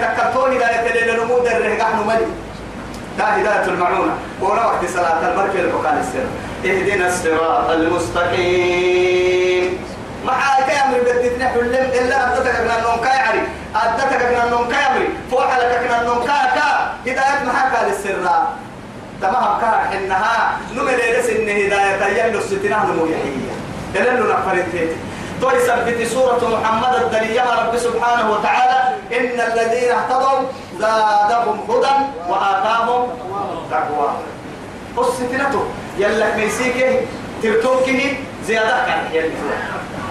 تكتون هداية للنمود الرهقة نملي تا هداية المعونة. ولا وقت صلاة البركة الحكال السر. اهدنا الصراط المستقيم. ما حاجة أمر بدت نحن لم إلا أدتك من النوم كاي عري أدتك من النوم كاي أمري. فوح لك من النوم كاي كا هداية حكى للسر تمام كا إنها نمر لس إن هداية يلو ستنا نمو يحيي. يلو نفرتين توي سبت سورة محمد الدليل رب سبحانه وتعالى. إن الذين اهتدوا زادهم هدى وآتاهم تقوى. قصتنته يلا ميسيكه ترتوكه زيادة كان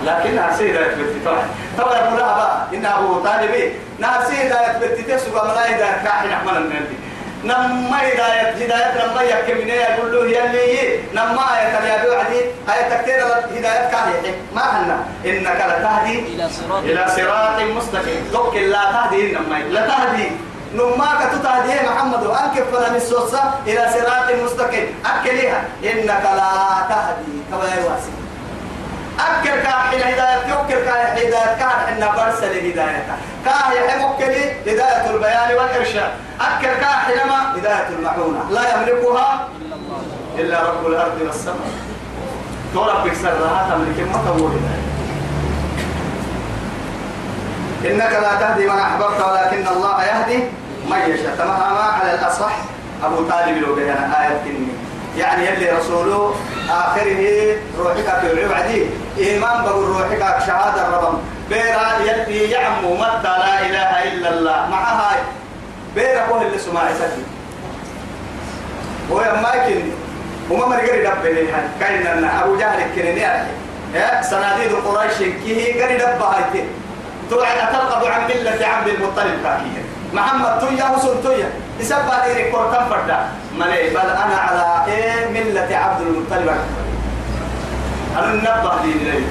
لكن سيدة يثبت طبعا طبعا يقول بقى إنه أبو طالبي نها سيدة يثبت تسوى ملايدة كاحن أحمد النبي. نما هداية هداية نما يكمني يقول له يلي نما آية اليابي وعدي. آية تكتير هداية كاهي ما حنا إنك لتهدي إلى صراط. إلى صراط مستقيم. توك لا تهدي نما. لا تهدي. نما كتهدي محمد. أنك فلا السوسة إلى صراط مستقيم. أكلها إنك لا تهدي. كما يواسي. أكل كاحل هداية يوكل كاحل هداية كاحل برسل هداية كاحل يحبك هداية البيان والإرشاد. أكل كاحل ما هداية المعونة. لا يملكها إلا رب الأرض والسماء. تربك سرها تملك ما تقول إنك لا تهدي من أحببت ولكن الله يهدي من يشاء. تمام على الأصح. أبو طالب لو بينا آية كني يعني يلي رسوله آخره روحك في العبدي إيمان بقول روحك شهادة الرب بيرا يلي يعمو متى لا إله إلا الله. معها بيرا هو اللي سمع سكي هو ما يمكن وما مرقري دبه كاين أبو جهل كنني يا صناديد قريش كيه قري دبه هايتين توعد ترغب عن ملة عبد المطلب كاكية. محمد تويا وسن تويا يسبب ديري كورتان فردا ملي بل أنا على إيه ملة عبد المطلب. أنا نبه دي لي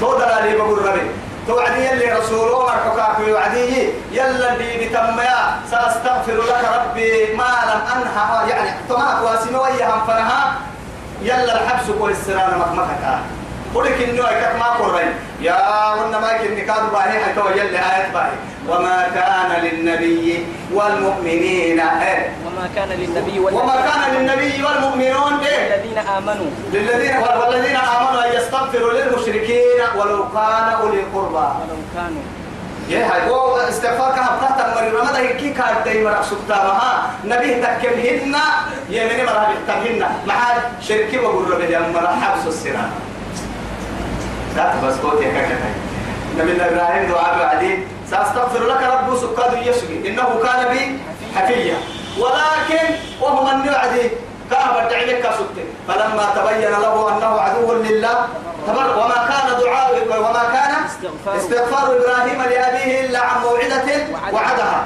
تو دلالي بقول ربي. توعدي يلي رسول عمر حكاك وعدي يلا اللي بتميا سأستغفر لك ربي ما لم أنهى. يعني تماك واسمويها فنها. يلا الحبس والسرانة مكمكك قولك إنه أكاك ما قرين يا ونا ما يمكن كاد باهي حتى يلي آية باهي. وما كان للنبي والمؤمنين إيه؟ وما كان للنبي وما كان للنبي والمؤمنون إيه؟ الذين آمنوا. للذين والذين آمنوا أن يستغفروا للمشركين ولو كان أولي القربى ولو كانوا. يا هاي هو استغفار كهم قهتا مري رمضان كي كاد داي مرق سبتامها نبيه تكمهن يمني مرة تكمهن مع شركي وقول ربي يا مرة حبس السنة لا بس قوتي كاكا. نبي الله إبراهيم دعاء بعدين سأستغفر لك رب سكاد يسقي إنه كان بي حفيا. ولكن وهو من يعدي. كان بدعيك سكت. فلما تبين له أنه عدو لله تبر وما كان دعاء وما كان استغفار. إبراهيم لأبيه إلا عن موعدة وعدها.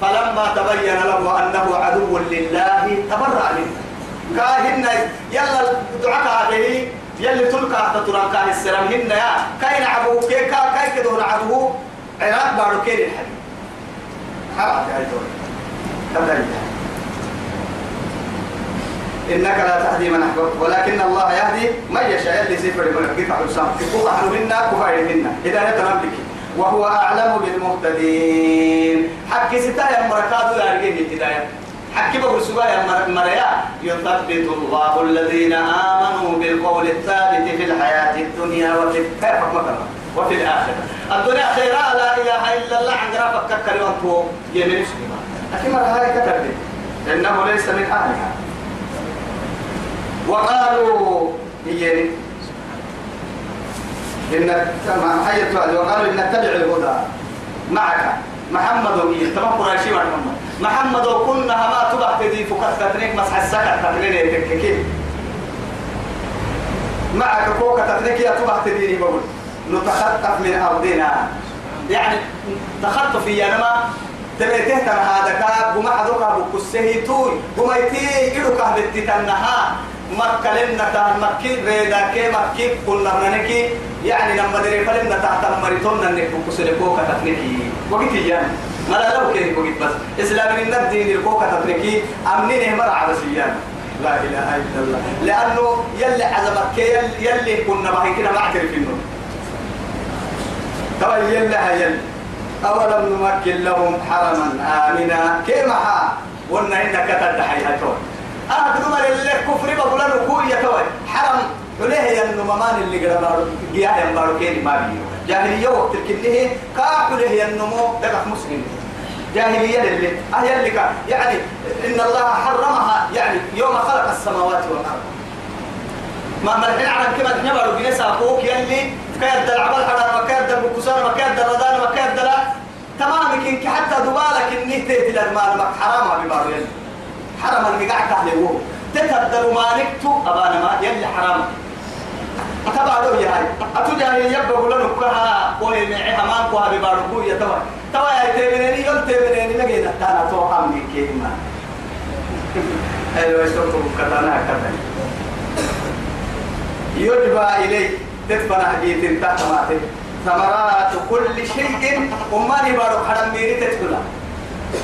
فلما تبين له أنه عدو لله تبرأ منه. كاهن يلا دعاك عليه يلي تلقى حتى تران كاه السلام هن يا. كاين عبو كي كا كاي كدون عبو عراق بارو كين الحديد. حرام يا تبدأ إنك لا تهدي من أحببت ولكن الله يهدي من يشاء. اللي سيفر من كيف حسام كيف حلو منا كفاية منا. هداية نملك. وهو أعلم بالمهتدين. حكي ستا يا مركات لا رجيه الهداية حكي سبا يا مر- مريا. يثبت الله الذين آمنوا بالقول الثابت في الحياة الدنيا وفي وفي الآخرة. الدنيا خيرا لا إله إلا الله. عندنا فكر كلمة هو يمين سبحانه لكن مرة هاي كتبت إنه ليس من أهلها. وقالوا هي إن ما حيت وقالوا إن نتبع الهدى. معك. محمد وهي تمام قريشي محمد. محمد وكنا ما تبع تدي فكت تتنيك مسح السكت تتنيك تككي معك فوق تتنيك يا تبع تديني بقول نتخطف من أرضنا. يعني تخطف يا نما. تبيته ترى هذا كاب وما حدوك بكسه توي وما يتي إلو كهبتي تنها. مكة لنا تان مكي ريدا كي مكي كنا ننكي يعني لما دري فلنا تحت مريتون ننك بكسه لكوكا تتنكي وقت يعني. ما لا لو إسلام من الدين الكوكا تتنكي أمنين مرة عبسيان لا إله إلا الله. لأنه يلي عزمك يلي, كنا بهي كده ما اعترف إنه طبعا يلي هاي يلي. أولم نمكن لهم حرما آمنا. كيما حا قلنا إنك تدحي هتوي أنا بدون اللي كفر بقول له كوي يتوي حرم. وليه يا النممان اللي قرا بارو جيا يا بارو كيني ما بيو جاهلية وقت الكنية. كاكل هي النمو دقق مسلم. جاهلية اللي أهي اللي كا يعني إن الله حرمها. يعني يوم خلق السماوات والأرض. ما الحين على كما تنبأ لو جنس أخوك يلي. كيد العمل حرام كيد البكسان الردان ما كيد لا تمام كن حتى دوالك إني تيت الأرمال ما حرام ببارو يلي. حرام المقاع كهله هو تتبدل ما نكتو أبانا ما يلي حرام أتبع له يا هاي. أتجاه يبقى ولا نكها. قوي معها ما نكها ببارو كوي توا. توا يا تبنيني يل تبنيني لقينا تانا تو حمي كيما. أيوة يسوكم كتانا كتانا. يجبى إليه تدفن حديث تحت ماتي ثمرات كل شيء أماني بارو حرم ميري تدخل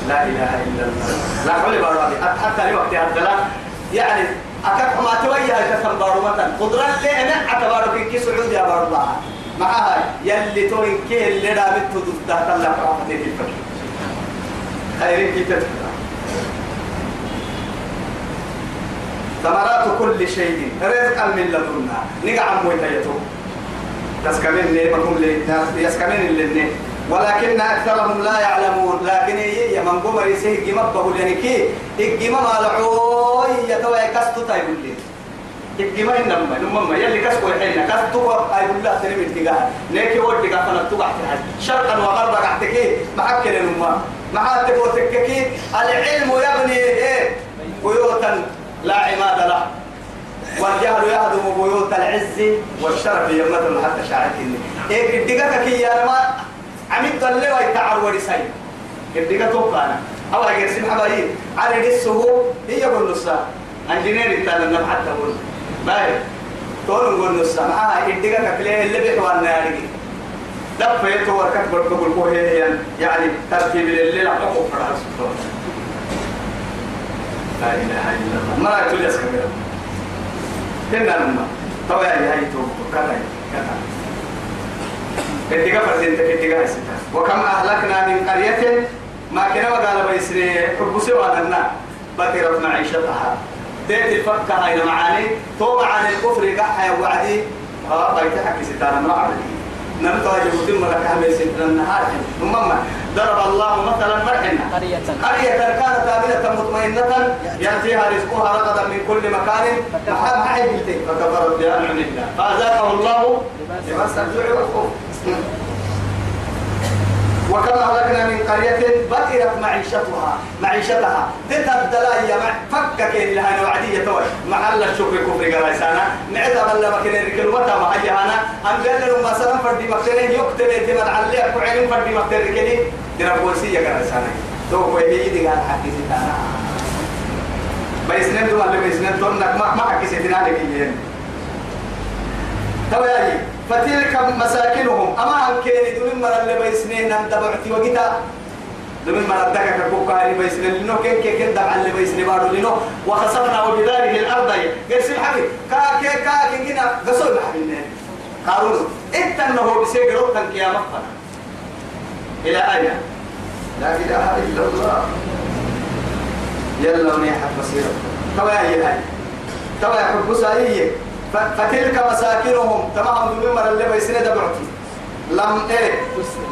لا إله إلا الله. لا حول بارو حتى لوقت هذا يعني أكاد ما تويا كثم بارو مثلا قدرة لنا أتبارو كي سعودي بارو الله معها يلي توين كي اللي رابط تحت الله فرحمته في الفكر خيرين كي تدخل ثمرات كل شيء. رزقا من لدنا. نقع مويتيتو تسكمين لي مكم لي يسكمين لي ولكن أكثرهم لا يعلمون. لكن هي من قمر يسيه جمب بقول يعني كي الجمب مالعوي يتوى كستو تايبول لي الجمب إنما إنما يلي كسكو الحين كستو أيقول الله تنمي اتجاه نيكي ودي كفنا تبع شرقا وغربا قحتكي محكي لنما محاتك وتككي العلم يبني إيه بيوتا لا عماد له والجهل يهدم بيوت العز والشرف يمة حتى شاعتني إيه قدقك كي يا ما عمد الله ويتعر ورساي قدقك توقعنا أو أجر سمح باي على رسه هي قول نصا أنجينير التالي نم حتى قول باي تقول قول نصا معها قدقك كليه اللي بيحوانا يعني دفيته وركت بركب الكوهي يعني ترتيب الليل حقوق فرع لا إله إلا الله. ما رأيت الياس كبيرا كنا لما طوى يا هاي تو كذا كذا. كتيجا فرزين كتيجا هسيتا وكم أهلكنا من قرية ما كنا وقال بيسري حبسي وأنا بكرت معيشتها تأتي الفكة هاي معاني تو معاني الكفر قحها وعدي ها بيتحك ستانا ما عملي نمتواجه ثم لك هم ستنا النهار. ثم ضرب الله مثلا مرحنا. قرية. قرية كانت آمنة مطمئنة يأتيها رزقها رغدا من كل مكان. فكفرت بأنعم الله. فأذاقه الله. لباس الجوع والخوف. وكما أهلكنا من قرية بطرت معيشتها معيشتها. تتبدلا يا مع فكك لها وعدية توي. محل الشكر كفر قرايسانا نعتا بلا مكين الركل وتا ما هي أنا. أم قال لهم مثلا فردي مكتين يكتب تمد عليه كعين فردي مكتين ركلي دينا بولسية قرايسانا تو كوي دي قال حكي ستانا بيسنن دو ولا بيسنن تونك. ما ما حكي ستنا لك توي فتلك مساكنهم. أما أن كان دون مرة اللي بيسنين أن تبعتي وقتا. دون مرة دكا كوكا اللي بيسنين. لنو كن كن كن دبع اللي بيسنين بارو. لنو وخسفنا وبذلك الأرض قرسل حبيب كا كي كا كن كنا قصول حبيبنا. قارون إنت أنه بسيق روحا كيامة فنا إلى أين؟ لا إله إلا الله. يلا ونيحة بصيرة توا يا هاي. توا يا حب سايي فتلك مساكنهم. تمام من مر اللي بيسند بعتي لم إيه؟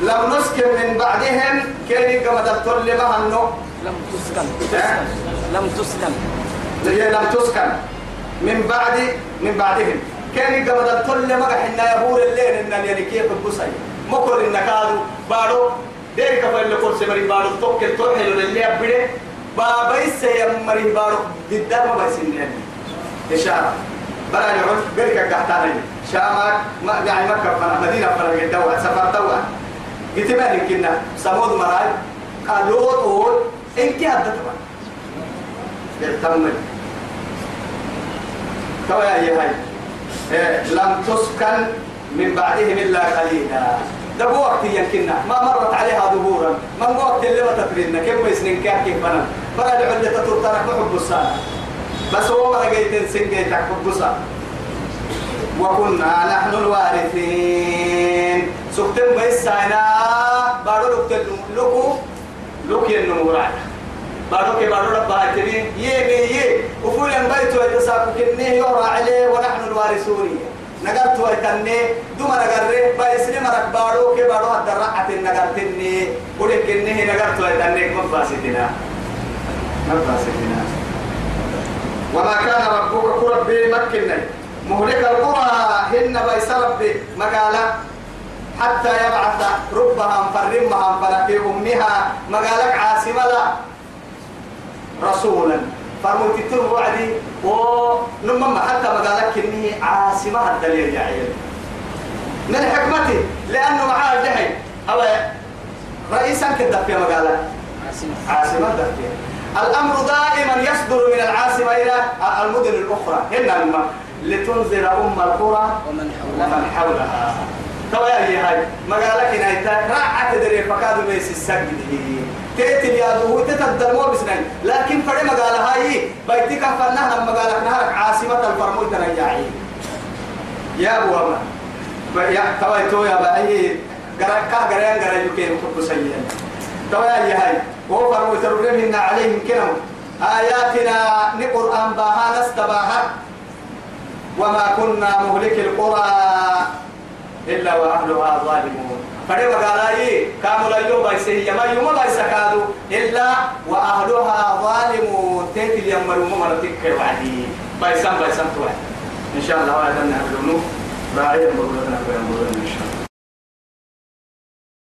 لم نسكن من بعدهم. كان كما دكتور لما هنو لم تسكن. لم تسكن. هي لم تسكن؟ من بعد من بعدهم. كان كما دكتور لما حنا يبور الليل إن يعني كيف بوساي مكر النكادو بارو. دير كفا اللي كورس مري بارو. توكل توحل اللي يبدي بابا يسيمري بارو. قدام ما بيسنين إشارة. بلا يعود بركة قحتاني شامك ما يعني مكة فنا مدينة فنا قدوا سفر دوا قلت ما يمكننا سمود مراي. قالوا طول إنك هذا طبعا يتمل توا يا هاي؟ إيه لم تسكن من بعدهم إلا قليلا. ده وقت يمكننا ما مرت عليها ظهورا. من وقت اللي ما تفرينا كيف يسنين كيف كيف فنا بلا العلة تطرق محب السنة. بس هو ما لقيت سنجي تحبسا وكنا نحن الوارثين. سكتن بيسانا بارو لك لكو. لك النمورات بارو كي بارو رب هاتني. يه يه وفول بيت ويتساكو كنيه يورا عليه ونحن الوارثون. نقرت ويتني دوما نقرر بايسني مرك بارو. كي بارو هدرعت نقرتني. ولك كنيه نقرت ويتني مفاسدنا. مفاسدنا. وما كان ربك كربي مكني مهلك القرى هن بيس ربي مقالا. حتى يبعث ربها فرمها فرفي أمها مقالك عاصمة لا. رسولا. فرموت التوب وعدي. ونمما حتى مقالك إنه عاصمة الدليل يا عيال. من حكمته لأنه معاه الجحي أو رئيسا كذا في مقالك عاصمة الدليل الأمر دائما يصدر من العاصمة إلى المدن الأخرى. هنا لما لتنذر أم القرى ومن حولها. ومن حولها. توا هي هاي مقالك نايتا راعة تدري فكادو بيس السجد تيتي يا دو تتدر مو بسنين. لكن فري مقالة هاي بيتك فنها لما مقالك نهارك عاصمة الفرموي تنجاعي يا أبو أما يا تو يا بأي. قرا كا قرأ قرأ يمكن كتب سيئا توا هي هاي فرموي تربيهن عليهم كلام آياتنا نقرأن باها نستباها وما كنا مهلك القرى إلا وأهلها ظالمون. فدي وقالاي كانوا لا يوم بايسه يما يوم بايسه كادوا إلا وأهلها ظالمون. تيتي يمروا ممرتك وعدي. بايسان بايسان توعد إن شاء الله وعدنا نحن. نحن إن شاء الله